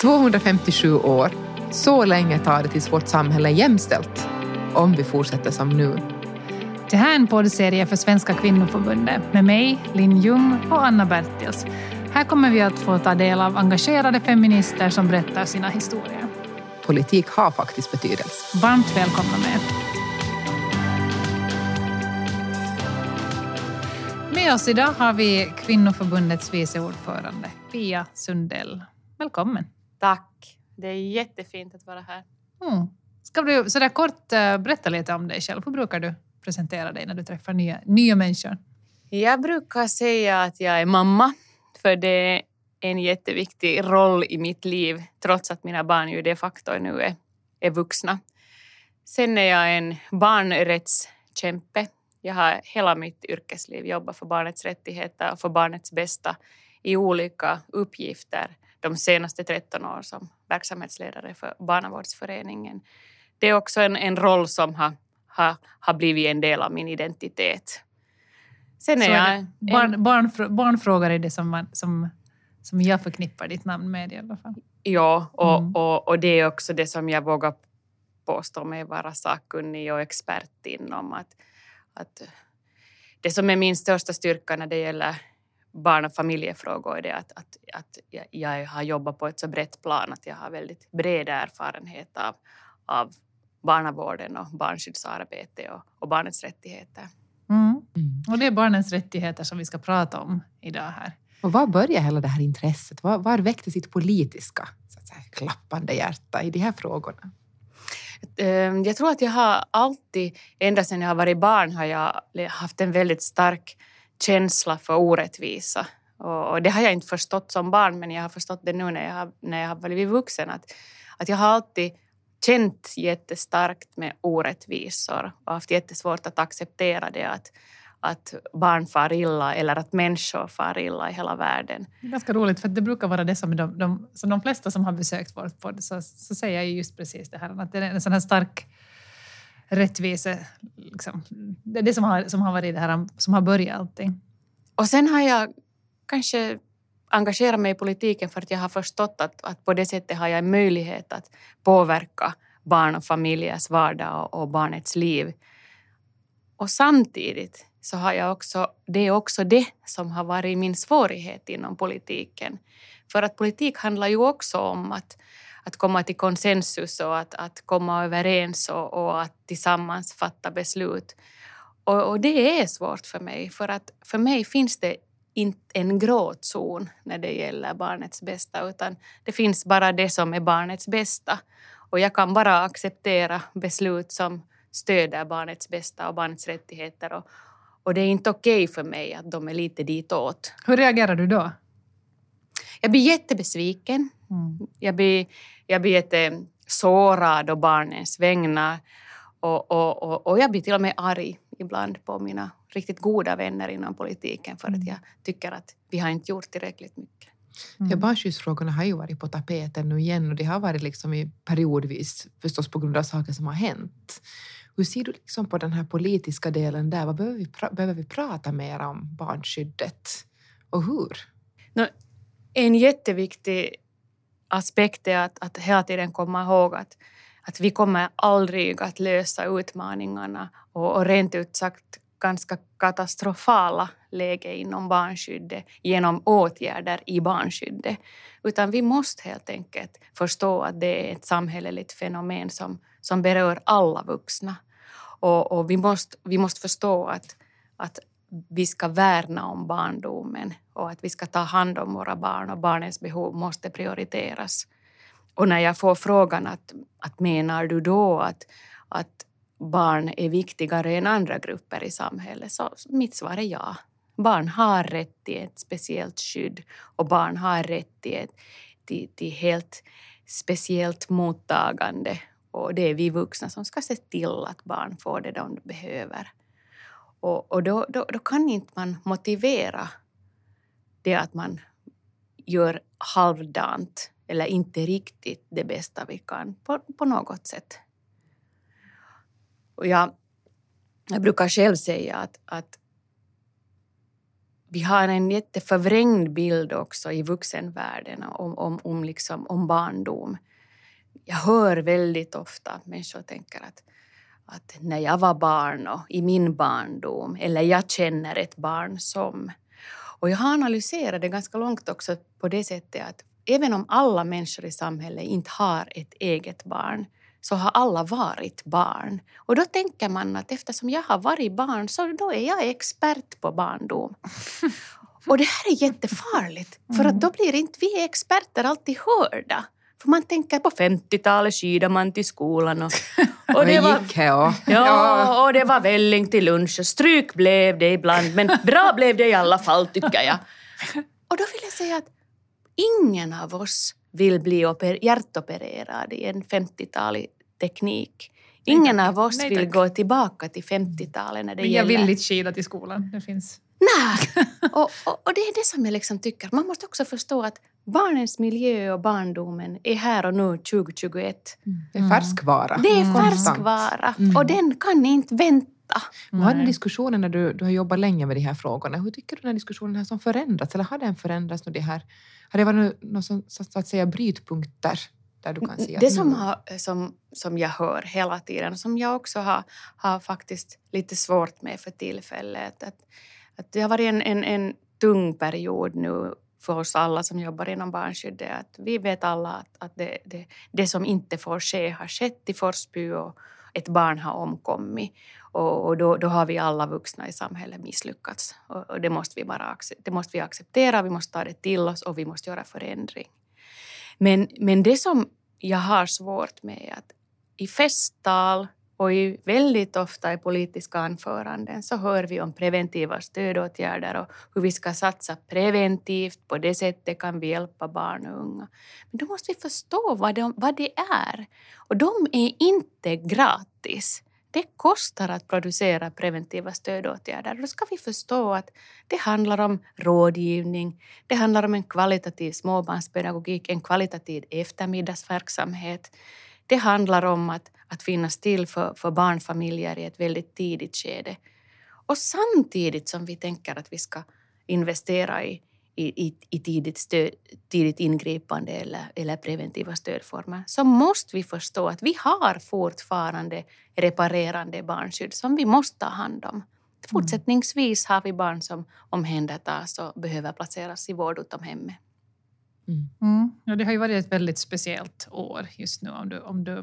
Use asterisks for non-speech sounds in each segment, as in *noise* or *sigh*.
257 år. Så länge tar det tills vårt samhälle är jämställt. Om vi fortsätter som nu. Det här är en poddserie för Svenska kvinnoförbundet med mig, Linn Ljung och Anna Bertils. Här kommer vi att få ta del av engagerade feminister som berättar sina historier. Politik har faktiskt betydelse. Varmt välkomna med. Med oss idag har vi Kvinnoförbundets vice ordförande Pia Sundell. Välkommen. Tack. Det är jättefint att vara här. Mm. Ska du sådär kort eh, berätta lite om dig själv? Hur brukar du presentera dig när du träffar nya, nya människor? Jag brukar säga att jag är mamma, för det är en jätteviktig roll i mitt liv, trots att mina barn ju de facto nu är, är vuxna. Sen är jag en barnrättskämpe. Jag har hela mitt yrkesliv jobbat för barnets rättigheter och för barnets bästa i olika uppgifter de senaste 13 åren som verksamhetsledare för Barnavårdsföreningen. Det är också en, en roll som har, har, har blivit en del av min identitet. Sen är, jag en... barn, barn, barnfrågor är det som, man, som, som jag förknippar ditt namn med i alla fall. Ja, och, mm. och, och det är också det som jag vågar påstå mig vara sakkunnig och expert inom. Att, att det som är min största styrka när det gäller barn och familjefrågor är det att, att, att jag har jobbat på ett så brett plan att jag har väldigt bred erfarenhet av, av barnavården och barnskyddsarbete och, och barnets rättigheter. Mm. Mm. Och det är barnens rättigheter som vi ska prata om idag här. Och var började hela det här intresset? Var, var väckte sitt politiska så att säga, klappande hjärta i de här frågorna? Ehm, jag tror att jag har alltid, ända sedan jag har varit barn, har jag haft en väldigt stark känsla för orättvisa. Och, det har jag inte förstått som barn, men jag har förstått det nu när jag har, när jag har blivit vuxen. Att, att jag har alltid känt jättestarkt med orättvisor och haft jättesvårt att acceptera det. Att, att barn far illa eller att människor far illa i hela världen. Det är ganska roligt, för det brukar vara det som de, de, som de flesta som har besökt vår podd så, så säger jag just precis det här, att det är en sån här stark rättvise... Liksom. Det är det som har, som har varit det här som har börjat allting. Och sen har jag kanske engagerat mig i politiken för att jag har förstått att, att på det sättet har jag en möjlighet att påverka barn och familjers vardag och, och barnets liv. Och samtidigt så har jag också, det är också det som har varit min svårighet inom politiken. För att politik handlar ju också om att att komma till konsensus och att, att komma överens och, och att tillsammans fatta beslut. Och, och, det är svårt för mig, för att för mig finns det inte en gråzon när det gäller barnets bästa, utan det finns bara det som är barnets bästa. Och jag kan bara acceptera beslut som stöder barnets bästa och barnets rättigheter. Och, och det är inte okej okay för mig att de är lite ditåt. Hur reagerar du då? Jag blir jättebesviken. Mm. Jag blir jag blir jättesårad och barnens vägnar. Och, och, och, och, jag blir till och med arg ibland på mina riktigt goda vänner inom politiken för att mm. jag tycker att vi har inte gjort tillräckligt mycket. Mm. Ja, barnskyddsfrågorna har ju varit på tapeten nu igen och det har varit liksom i periodvis förstås på grund av saker som har hänt. Hur ser du liksom på den här politiska delen där? Vad behöver vi, behöver vi prata mer om barnskyddet och hur? No, en jätteviktig aspekt är att, att hela tiden komma ihåg att, att vi kommer aldrig att lösa utmaningarna och, och rent ut sagt ganska katastrofala läge inom barnskyddet genom åtgärder i barnskyddet. Utan vi måste helt enkelt förstå att det är ett samhälleligt fenomen som, som berör alla vuxna. Och, och vi, måste, vi måste förstå att, att vi ska värna om barndomen och att vi ska ta hand om våra barn och barnens behov måste prioriteras. Och när jag får frågan att, att menar du då att, att barn är viktigare än andra grupper i samhället så mitt svar är ja. Barn har rätt till ett speciellt skydd och barn har rätt till, ett, till, till helt speciellt mottagande och det är vi vuxna som ska se till att barn får det de behöver. Och, och då, då, då, kan inte man motivera det att man gör halvdant eller inte riktigt det bästa vi kan på, på något sätt. Och jag, jag brukar själv säga att, att vi har en jätteförvrängd bild också i vuxenvärlden om, om, om, liksom, om barndom. Jag hör väldigt ofta att människor tänker att, att när jag var barn och i min barndom, eller jag känner ett barn som. Och jag har analyserat det ganska långt också på det sättet att även om alla människor i samhället inte har ett eget barn så har alla varit barn. Och då tänker man att eftersom jag har varit barn så då är jag expert på barndom. *laughs* Och det här är jättefarligt, för att då blir inte vi experter alltid hörda. För man tänker på 50-talet skidade man till skolan *laughs* och, och det var, gick här och, *laughs* ja, och det var välling till lunch och stryk blev det ibland men bra blev det i alla fall tycker jag. *laughs* Och då vill jag säga att ingen av oss vill bli hjärtopererad i en 50-talig teknik. Ingen av oss nej, vill gå tillbaka till 50-talet när det Men jag vill inte skida till skolan. Det finns... Nej! *laughs* Och, och, och, det är det som jag liksom tycker. Man måste också förstå att barnens miljö och barndomen är här och nu 2021. Mm. Det är färskvara. Det är mm. färskvara mm. och den kan inte vänta. Vad har den diskussionen när du, du har jobbat länge med de här frågorna, hur tycker du den här diskussionen har som förändrats? Eller har den förändrats? Nu det här, har det varit några så, så att säga brytpunkter där du kan se Det som, har, som, som jag hör hela tiden, som jag också har, har faktiskt lite svårt med för tillfället, att, att det har varit en, en, en tung period nu för oss alla som jobbar inom barnskyddet. Att vi vet alla att, att det, det, det som inte får ske har skett i Forsby och ett barn har omkommit. Och, och då, då, har vi alla vuxna i samhället misslyckats. Och, och, det, måste vi bara, det måste vi acceptera, vi måste ta det till oss och vi måste göra förändring. Men, men det som jag har svårt med är att i festtal och i väldigt ofta i politiska anföranden så hör vi om preventiva stödåtgärder och hur vi ska satsa preventivt. På det sättet kan vi hjälpa barn och unga. Men då måste vi förstå vad, de, vad det är. Och de är inte gratis. Det kostar att producera preventiva stödåtgärder. Då ska vi förstå att det handlar om rådgivning, det handlar om en kvalitativ småbarnspedagogik, en kvalitativ eftermiddagsverksamhet. Det handlar om att, att finnas till för, för barnfamiljer i ett väldigt tidigt skede. Och samtidigt som vi tänker att vi ska investera i i, i, tidigt, stöd, tidigt ingripande eller, eller preventiva stödformer så måste vi förstå att vi har fortfarande reparerande barnskydd som vi måste ta hand om. Fortsättningsvis har vi barn som omhändertas och behöver placeras i vård utom hemmet. Mm. Mm. Ja, det har ju varit ett väldigt speciellt år just nu om du, om du,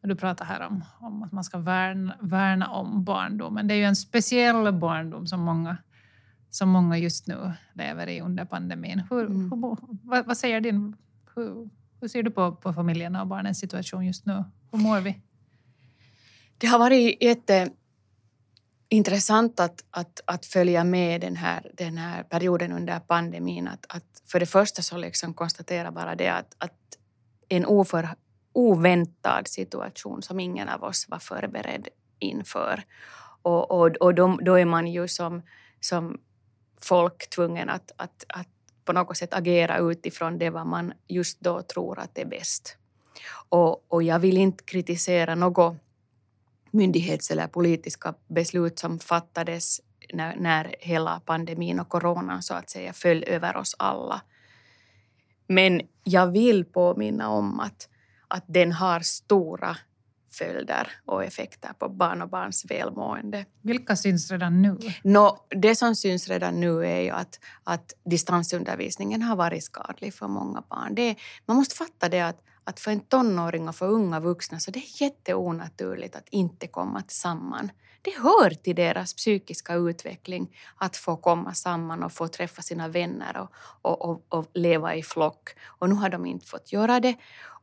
om du pratar här om, om att man ska värna, värna om barndomen. Det är ju en speciell barndom som många som många just nu lever i under pandemin. Hur, mm. hur, vad, vad, säger din... Hur, hur ser du på, på familjerna och barnens situation just nu? Hur mår vi? Det har varit Intressant att, att, att följa med den här, den här perioden under pandemin. Att, att för det första så liksom konstatera bara det att, att en oför, oväntad situation som ingen av oss var förberedd inför. Och, och, och då, då är man ju som, som folk tvungen att, att, att på något sätt agera utifrån det vad man just då tror att är bäst. Och, och jag vill inte kritisera något myndighets eller politiska beslut som fattades när, när hela pandemin och coronan så att säga föll över oss alla. Men jag vill påminna om att, att den har stora följder och effekter på barn och barns välmående. Vilka syns redan nu? No, det som syns redan nu är ju att, att distansundervisningen har varit skadlig för många barn. Det, man måste fatta det att, att för en tonåring och för unga vuxna så det är jätteonaturligt att inte komma samman. Det hör till deras psykiska utveckling att få komma samman och få träffa sina vänner och, och, och, och leva i flock. Och nu har de inte fått göra det.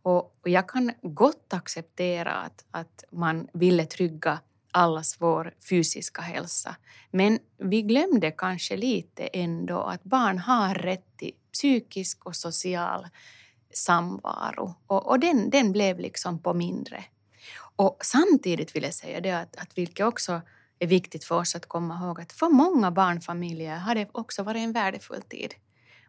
Och, och jag kan gott acceptera att, att man ville trygga allas vår fysiska hälsa. Men vi glömde kanske lite ändå att barn har rätt till psykisk och social samvaro. Och, och den, den blev liksom på mindre. Och samtidigt vill jag säga det att, att vilket också är viktigt för oss att komma ihåg att för många barnfamiljer har det också varit en värdefull tid.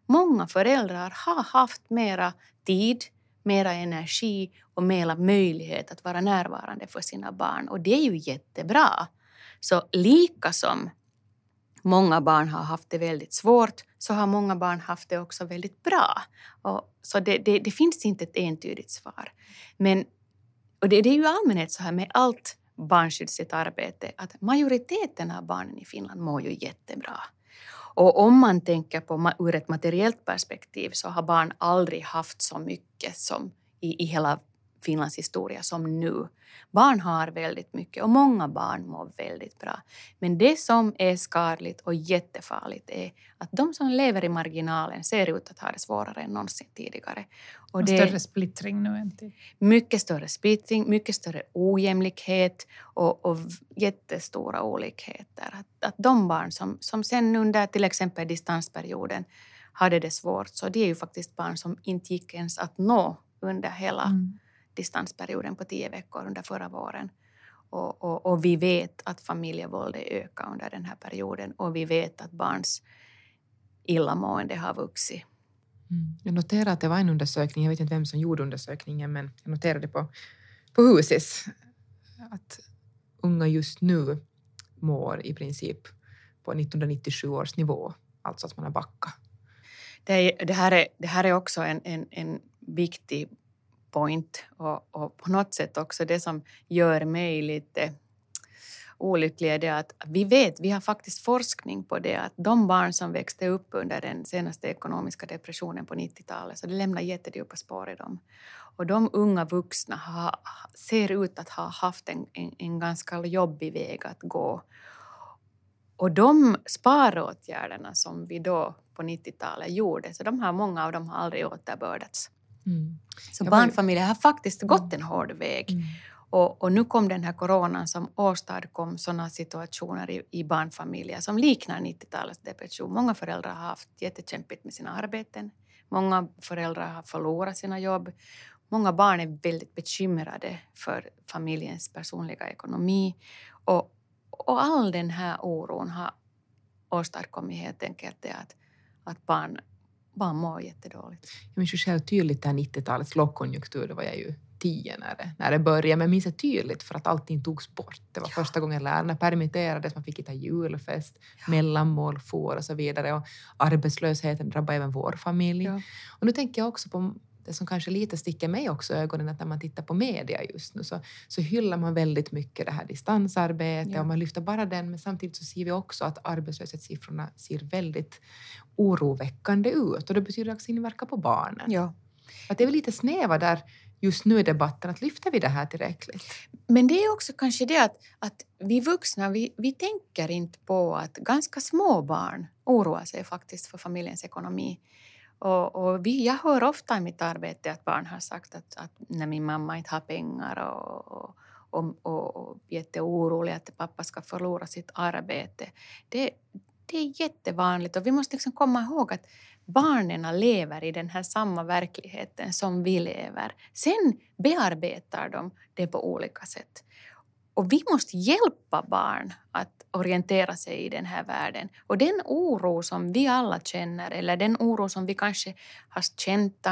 Många föräldrar har haft mera tid mera energi och mera möjlighet att vara närvarande för sina barn. Och det är ju jättebra. Så lika som många barn har haft det väldigt svårt så har många barn haft det också väldigt bra. Och, så det, det, det finns inte ett entydigt svar. Men, och det, det är ju allmänhet så här med allt barnskyddsigt arbete att majoriteten av barnen i Finland mår ju jättebra. Och om man tänker på ur ett materiellt perspektiv så har barn aldrig haft så mycket som i, i hela Finlands historia som nu. Barn har väldigt mycket och många barn mår väldigt bra. Men det som är skadligt och jättefarligt är att de som lever i marginalen ser ut att ha det svårare än någonsin tidigare. Och, och större splittring nu än tidigare. Mycket större splittring, mycket större ojämlikhet och, och jättestora olikheter. Att, att de barn som, som sen under till exempel distansperioden hade det svårt, så det är ju faktiskt barn som inte gick ens att nå under hela mm distansperioden på tio veckor under förra våren. Och, och, och, vi vet att familjevåldet ökar under den här perioden och vi vet att barns illamående har vuxit. Mm. Jag noterade att det var en undersökning, jag vet inte vem som gjorde undersökningen, men jag noterade på, på Husis att unga just nu mår i princip på 1997 års nivå, alltså att man har backat. Det, det, här, är, det här är också en, en, en viktig point och, och, på något sätt också det som gör mig lite olycklig är det att vi vet, vi har faktiskt forskning på det, att de barn som växte upp under den senaste ekonomiska depressionen på 90-talet, så det lämnar jättedjupa spår i dem. Och de unga vuxna har, ser ut att ha haft en, en, en ganska jobbig väg att gå. Och de sparåtgärderna som vi då på 90-talet gjorde, så de har, många av dem har aldrig återbördats. Mm. Så barnfamiljer har faktiskt gått mm. en hård väg. Mm. Och, och, nu kom den här coronan som åstadkom sådana situationer i, i barnfamiljer som liknar 90-talets depression. Många föräldrar har haft jättekämpigt med sina arbeten. Många föräldrar har förlorat sina jobb. Många barn är väldigt bekymrade för familjens personliga ekonomi. Och, och all den här oron har åstadkommit helt enkelt det att, att barn barn mår jättedåligt. Jag minns ju själv tydligt det här 90-talets lågkonjunktur, då var jag ju tio när det, när det började, men jag minns det tydligt för att allting togs bort. Det var ja. första gången lärarna permitterades, man fick inte ha julfest, ja. mellanmål for och så vidare och arbetslösheten drabbade även vår familj. Ja. Och nu tänker jag också på det som kanske lite sticker mig också i ögonen att när man tittar på media just nu så, så hyllar man väldigt mycket det här distansarbetet ja. och man lyfter bara den men samtidigt så ser vi också att arbetslöshetssiffrorna ser väldigt oroväckande ut och det betyder också inverkan på barnen. Ja. Att det är väl lite snäva där just nu i debatten, att lyfter vi det här tillräckligt? Men det är också kanske det att, att vi vuxna, vi, vi tänker inte på att ganska små barn oroar sig faktiskt för familjens ekonomi. Och, och vi, jag hör ofta i mitt arbete att barn har sagt att, att när min mamma inte har pengar och, och, och, och, och jätteoroliga att pappa ska förlora sitt arbete. Det, det är jättevanligt och vi måste liksom komma ihåg att barnen lever i den här samma verkligheten som vi lever. Sen bearbetar de det på olika sätt. Och vi måste hjälpa barn att orientera sig i den här världen. Och den oro som vi alla känner, eller den oro som vi kanske har känt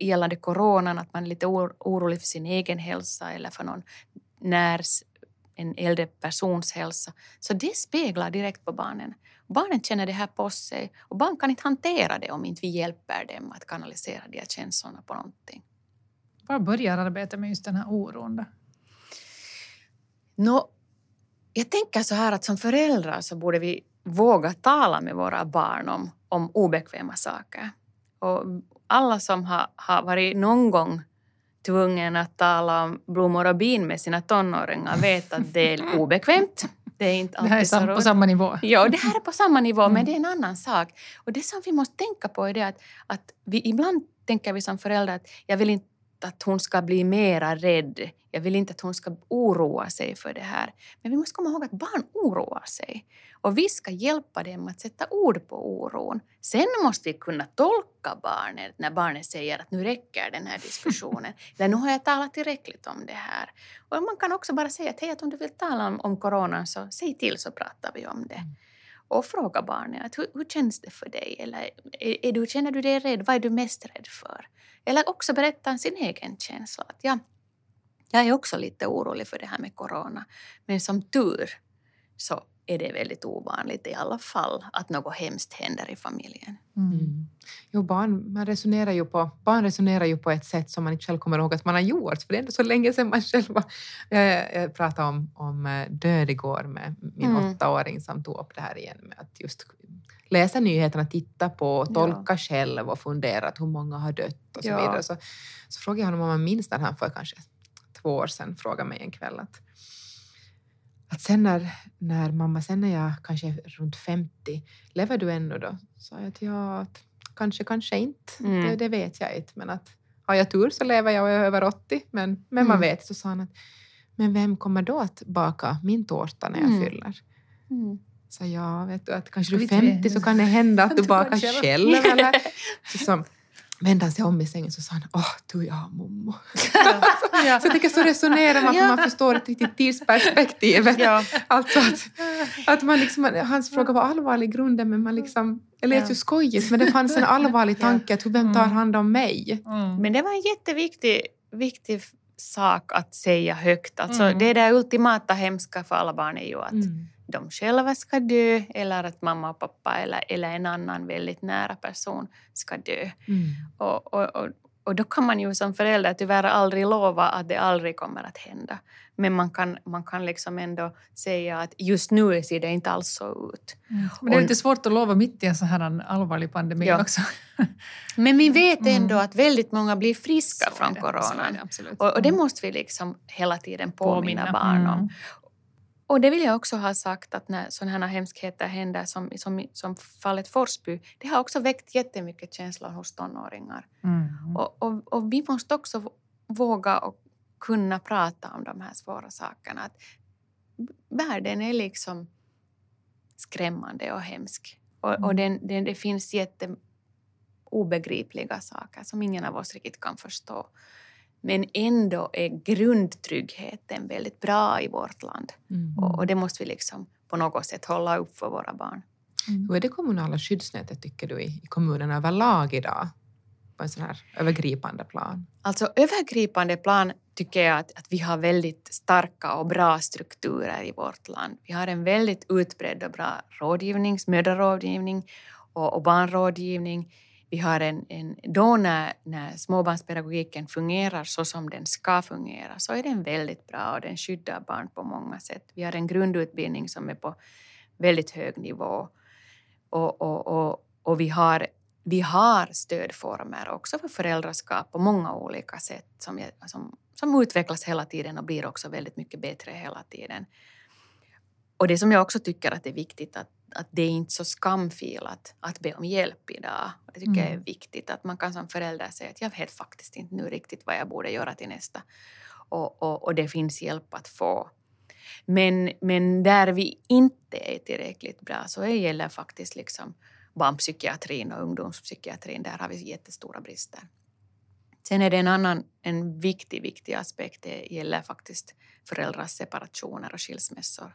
gällande coronan, att man är lite orolig för sin egen hälsa eller för någon närs, en äldre persons hälsa, så det speglar direkt på barnen. Barnen känner det här på sig och barn kan inte hantera det om inte vi hjälper dem att kanalisera de här känslorna på någonting. Var börjar arbetet med just den här oron? Då? No, jag tänker så här att som föräldrar så borde vi våga tala med våra barn om, om obekväma saker. Och alla som har, har varit någon gång tvungen att tala om blommor och bin med sina tonåringar vet att det är *laughs* obekvämt. Det är inte alltid det här är sam på samma nivå. Ja, det här är på samma nivå, mm. men det är en annan sak. Och det som vi måste tänka på är det att, att vi ibland tänker vi som föräldrar att jag vill inte att hon ska bli mera rädd. Jag vill inte att hon ska oroa sig för det här. Men vi måste komma ihåg att barn oroar sig. Och vi ska hjälpa dem att sätta ord på oron. Sen måste vi kunna tolka barnet när barnet säger att nu räcker den här diskussionen. *laughs* Eller nu har jag talat tillräckligt om det här. Och man kan också bara säga att hej, att om du vill tala om, om coronan så säg till så pratar vi om det. Och fråga barnet att hur, hur känns det för dig? Eller är, är du, känner du dig rädd? Vad är du mest rädd för? Eller också berätta sin egen känsla. Att ja, jag är också lite orolig för det här med corona. Men som tur så är det väldigt ovanligt i alla fall att något hemskt händer i familjen. Mm. Jo, barn, man resonerar ju på, barn resonerar ju på ett sätt som man inte själv kommer ihåg att man har gjort, för det är ändå så länge sedan man själv var... Jag, jag pratade om, om eh, död igår med min Mm. åttaåring som tog upp det här igen med att just läsa nyheterna, titta på, tolka själv och fundera att hur många har dött och så Ja. vidare. Så, så frågade jag honom om han minns när han för kanske två år sedan frågade mig en kväll att, att sen när, när mamma, sen när jag kanske är runt 50, lever du ännu då? Sa jag att ja, att kanske, kanske inte. Mm. Det, det vet jag inte. Men att har jag tur så lever jag och jag är över 80. Men, men man Mm. vet. Så sa han att men vem kommer då att baka min tårta när jag Mm. fyller? Mm. Så ja, vet du, att kanske du är Vet vi. 50 så kan det hända att du *laughs* bakar själv. *laughs* Eller? Så, så vände han sig om i sängen och sa han, åh, du jag har mommo. *laughs* Ja. Så jag så resonerar man för man förstår ett riktigt tidsperspektiv. Ja. Alltså att, att man liksom, hans fråga var allvarlig i grunden men man liksom, det lät Ja. ju skojigt men det fanns en allvarlig *laughs* Ja. tanke att vem tar hand om mig? Mm. Men det var en jätteviktig viktig sak att säga högt. Alltså, Mm. Det där ultimata hemska för alla barn är ju att Mm. de själva ska dö eller att mamma och pappa eller, eller en annan väldigt nära person ska dö. Mm. Och, och, och, och då kan man ju som förälder tyvärr aldrig lova att det aldrig kommer att hända. Men man kan, man kan liksom ändå säga att just nu ser det inte alls så ut. Mm. Men det är lite svårt att lova mitt i en så här allvarlig pandemi Ja. också. *laughs* Men vi vet Mm. ändå att väldigt många blir friska Så från det, coronan. det. Och, och det Mm. måste vi liksom hela tiden påminna, barn Mm. Och det vill jag också ha sagt att när sådana här hemskheter händer som, som, som fallet Forsby, det har också väckt jättemycket känslor hos tonåringar. Mm. Och, och, och vi måste också våga och kunna prata om de här svåra sakerna. Att världen är liksom skrämmande och hemsk. Och, och den, den, det finns jätte obegripliga saker som ingen av oss riktigt kan förstå. Men ändå är grundtryggheten väldigt bra i vårt land. Mm. Och, och det måste vi liksom på något sätt hålla upp för våra barn. Hur är det kommunala skyddsnätet tycker du i, i kommunerna överlag idag? På en sån här övergripande plan? Alltså övergripande plan tycker jag att, att vi har väldigt starka och bra strukturer i vårt land. Vi har en väldigt utbredd och bra rådgivning, mödrarådgivning och, och barnrådgivning. Vi har en, en, då när, när småbarnspedagogiken fungerar så som den ska fungera så är den väldigt bra och den skyddar barn på många sätt. Vi har en grundutbildning som är på väldigt hög nivå och, och, och, och vi har vi har stödformer också för föräldraskap på många olika sätt som, som, som utvecklas hela tiden och blir också väldigt mycket bättre hela tiden. Och det som jag också tycker att det är viktigt att, att det är inte så skamfilat att be om hjälp idag. Och det tycker jag är Mm. viktigt att man kan som förälder säga att jag vet faktiskt inte nu riktigt vad jag borde göra till nästa. Och, och, och det finns hjälp att få. Men, men där vi inte är tillräckligt bra så gäller faktiskt liksom barnpsykiatrin och ungdomspsykiatrin. Där har vi jättestora brister. Sen är det en annan, en viktig, viktig aspekt. Det gäller faktiskt föräldrars separationer och skilsmässor.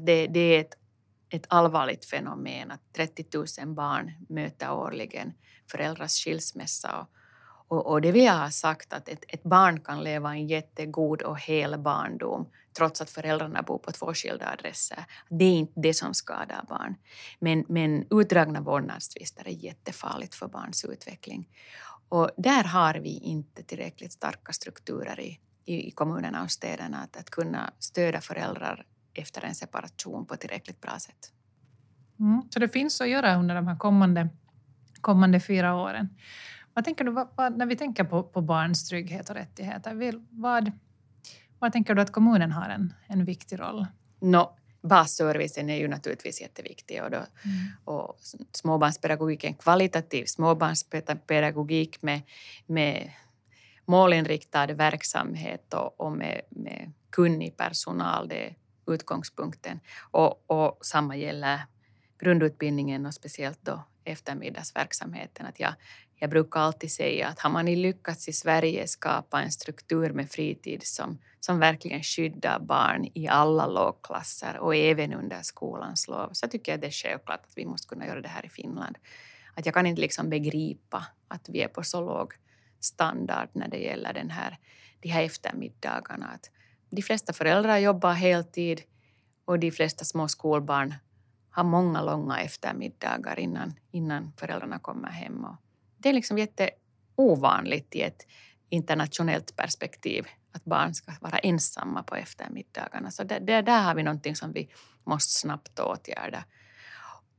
Det, det är ett, ett allvarligt fenomen att 30 000 barn möter årligen föräldrars skilsmässa. Och, och, och det vill jag ha sagt att ett, ett barn kan leva en jättegod och hel barndom trots att föräldrarna bor på två skilda adresser. Det är inte det som skadar barn. Men, men utdragna vårdnadstvister är jättefarligt för barns utveckling. Och där har vi inte tillräckligt starka strukturer i, i, i kommunerna och städerna att, att kunna stödja föräldrar efter en separation på ett tillräckligt bra sätt. Mm. Så det finns att göra under de här kommande, kommande fyra åren. Vad tänker du, vad, vad, när vi tänker på, på barns trygghet och rättigheter, vad, vad tänker du att kommunen har en, en viktig roll? No, basservicen är ju naturligtvis jätteviktig och, då, och småbarnspedagogiken, kvalitativ småbarnspedagogik med, med målinriktad verksamhet och, och med, med kunnig personal, det utgångspunkten. Och, och samma gäller grundutbildningen och speciellt då eftermiddagsverksamheten. Att jag, jag brukar alltid säga att har man lyckats i Sverige skapa en struktur med fritid som, som verkligen skyddar barn i alla lågklasser och även under skolans lov så tycker jag det är självklart att vi måste kunna göra det här i Finland. Att jag kan inte liksom begripa att vi är på så låg standard när det gäller den här, de här eftermiddagarna. Att de flesta föräldrar jobbar heltid och de flesta små skolbarn har många långa eftermiddagar innan, innan föräldrarna kommer hem. Och det är liksom jätteovanligt i ett internationellt perspektiv att barn ska vara ensamma på eftermiddagarna. Så det, det, där har vi någonting som vi måste snabbt åtgärda.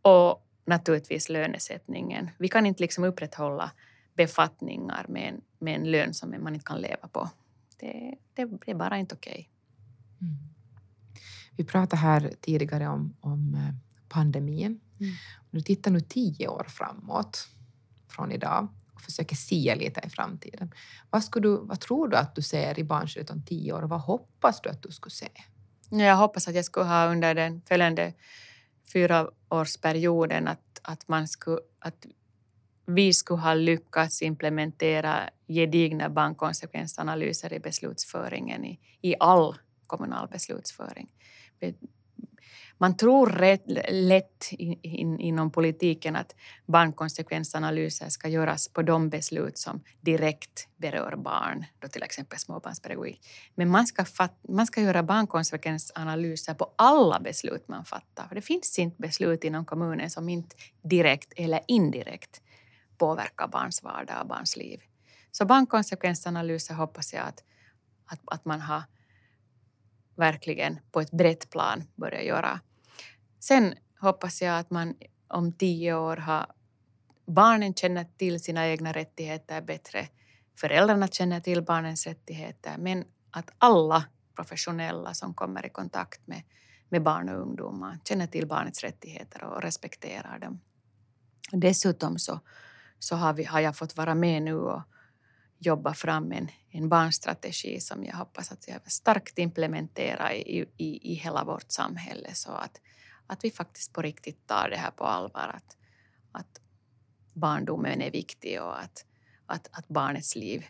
Och naturligtvis lönesättningen. Vi kan inte liksom upprätthålla befattningar med en, med en lön som man inte kan leva på. Det, det, det är bara inte okej. Okay. Mm. Vi pratade här tidigare om, om eh, pandemin. Mm. Du tittar nu tio år framåt från idag och försöker sia lite i framtiden. Vad, skulle du, vad tror du att du ser i barnskyddet om tio år och vad hoppas du att du skulle se? Jag hoppas att jag skulle ha under den följande fyraårsperioden att, att, man skulle, att vi skulle ha lyckats implementera gedigna barnkonsekvensanalyser i beslutsföringen i, i all kommunal beslutsföring man tror rätt lätt in, in, inom politiken att barnkonsekvensanalyser ska göras på de beslut som direkt berör barn, då till exempel småbarnspedagogik. Men man ska, fat, man ska göra barnkonsekvensanalyser på alla beslut man fattar. För det finns inte beslut inom kommunen som inte direkt eller indirekt påverkar barns vardag och barns liv. Så barnkonsekvensanalyser hoppas jag att, att, att man har verkligen på ett brett plan börjat göra. Sen hoppas jag att man om tio år har barnen känner till sina egna rättigheter bättre, föräldrarna känner till barnens rättigheter, men att alla professionella som kommer i kontakt med, med barn och ungdomar känner till barnets rättigheter och respekterar dem. Dessutom så, så har, vi, har jag fått vara med nu och jobba fram en, en barnstrategi som jag hoppas att jag starkt implementera i, i, i hela vårt samhälle så att att vi faktiskt på riktigt tar det här på allvar. Att, att barndomen är viktig och att, att, att barnets liv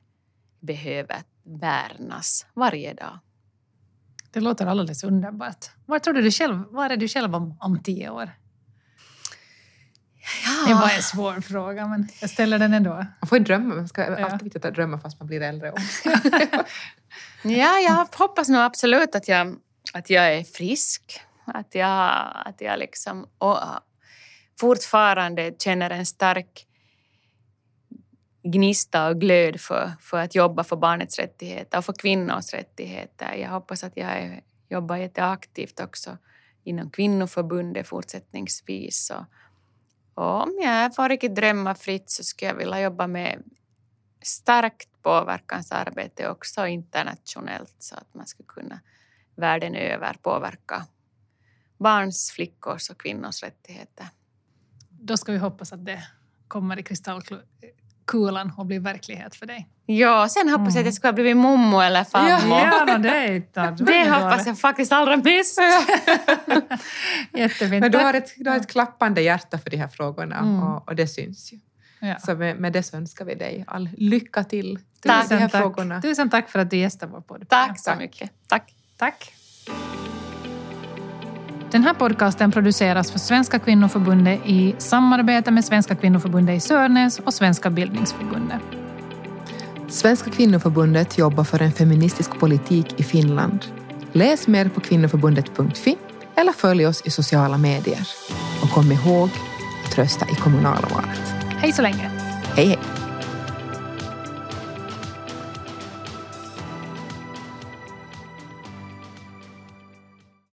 behöver värnas varje dag. Det låter alldeles underbart. Var tror du, du själv, var är du själv om, om tio år? Ja. Det var en svår fråga, men jag ställer den ändå. Man får ju drömma. Man ska ja. alltid viktigt att drömma fast man blir äldre också. *laughs* ja, jag hoppas nog absolut att jag, att jag är frisk att jag, att jag liksom och fortfarande känner en stark gnista och glöd för, för att jobba för barnets rättigheter och för kvinnors rättigheter. Jag hoppas att jag jobbar jätteaktivt också inom kvinnoförbundet fortsättningsvis. Och om jag får riktigt drömma fritt så skulle jag vilja jobba med starkt påverkansarbete också internationellt så att man skulle kunna världen över påverka barns, flickors och kvinnors rättigheter. Då ska vi hoppas att det kommer i kristallkulan och blir verklighet för dig. Ja, sen hoppas jag mm. att jag ska bli mommo eller farmor. Ja, ja, *laughs* det, det hoppas jag faktiskt allra mest. *laughs* Jättefint. Men du har, ett, du har ett klappande hjärta för de här frågorna mm. och, och, det syns ju. Ja. Så med, med det så önskar vi dig all lycka till. Tusen, de här tack. Frågorna. Tusen tack för att du gästade vår podd. Tack så mycket. Tack. Tack. Den här podcasten produceras för Svenska kvinnoförbundet i samarbete med Svenska kvinnoförbundet i Sörnäs och Svenska bildningsförbundet. Svenska kvinnoförbundet jobbar för en feministisk politik i Finland. Läs mer på kvinnoförbundet.fi eller följ oss i sociala medier. Och kom ihåg att rösta i kommunalvalet. Hej så länge. Hej hej.